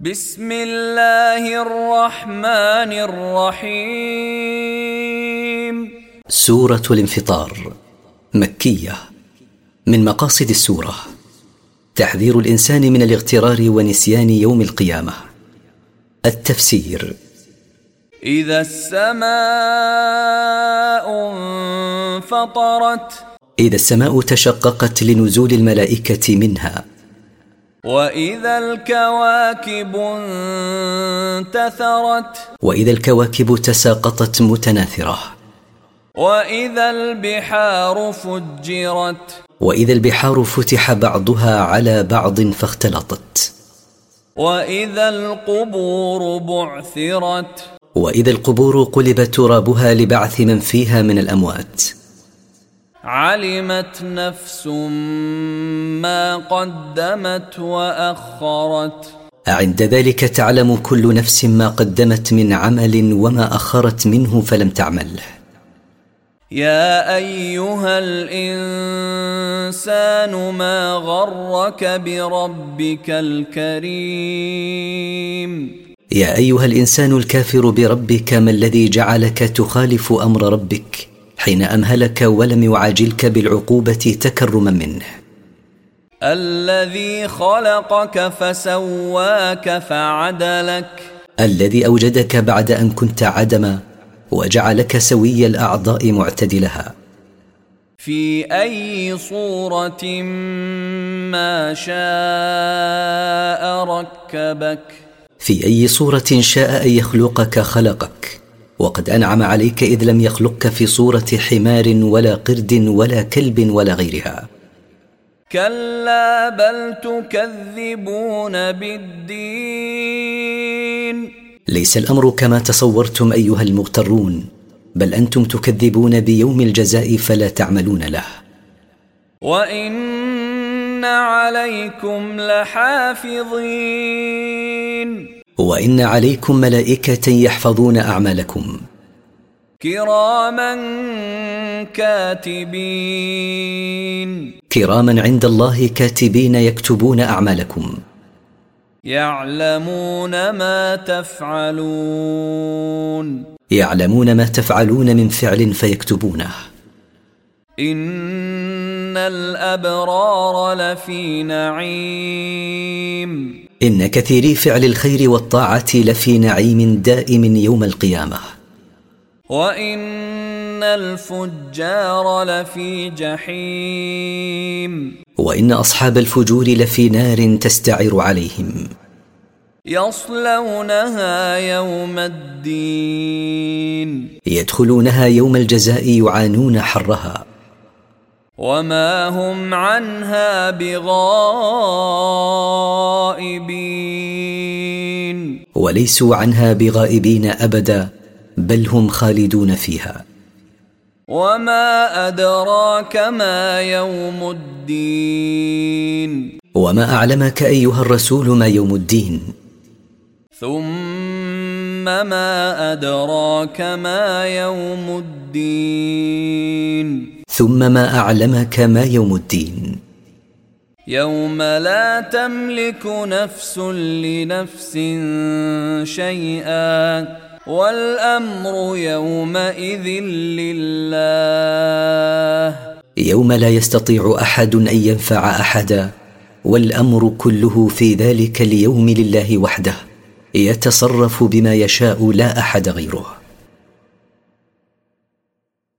بسم الله الرحمن الرحيم. سورة الانفطار مكية من مقاصد السورة. تحذير الإنسان من الاغترار ونسيان يوم القيامة. التفسير. إذا السماء انفطرت. إذا السماء تشققت لنزول الملائكة منها وإذا الكواكب انتثرت وإذا الكواكب تساقطت متناثرة. وإذا البحار فجرت وإذا البحار فتح بعضها على بعض فاختلطت. وإذا القبور بعثرت وإذا القبور قلب ترابها لبعث من فيها من الأموات. علمت نفس ما قدمت واخرت عند ذلك تعلم كل نفس ما قدمت من عمل وما اخرت منه فلم تعمل. يا ايها الانسان ما غرك بربك الكريم يا ايها الانسان الكافر بربك ما الذي جعلك تخالف أمر ربك. حين أمهلك ولم يعاجلك بالعقوبة تكرما منه. الذي خلقك فسواك فعدلك. الذي أوجدك بعد أن كنت عدما وجعلك سوي الأعضاء معتدلها. في أي صورة ما شاء ركبك. في أي صورة شاء أن يخلقك خلقك. وقد أنعم عليك إذ لم يخلقك في صورة حمار ولا قرد ولا كلب ولا غيرها. كلا بل تكذبون بالدين. ليس الأمر كما تصورتم أيها المغترون بل أنتم تكذبون بيوم الجزاء فلا تعملون له. وإن عليكم لحافظين. وإن عليكم ملائكة يحفظون أعمالكم. كراما كاتبين. كراما عند الله كاتبين يكتبون أعمالكم. يعلمون ما تفعلون. يعلمون ما تفعلون من فعل فيكتبونه. إن الأبرار لفي نعيم. إن كثيري فعل الخير والطاعة لفي نعيم دائم يوم القيامة. وإن الفجار لفي جحيم. وإن أصحاب الفجور لفي نار تستعر عليهم. يصلونها يوم الدين. يدخلونها يوم الجزاء يعانون حرها. وما هم عنها بغائبين وليسوا عنها بغائبين أبدا بل هم خالدون فيها. وما ادراك ما يوم الدين؟ وما اعلمك ايها الرسول ما يوم الدين؟ ثم ما ادراك ما يوم الدين؟ ثم ما اعلمك ما يوم الدين؟ يوم لا تملك نفس لنفس شيئا والأمر يومئذ لله. يوم لا يستطيع أحد أن ينفع أحدا والأمر كله في ذلك اليوم لله وحده يتصرف بما يشاء لا أحد غيره.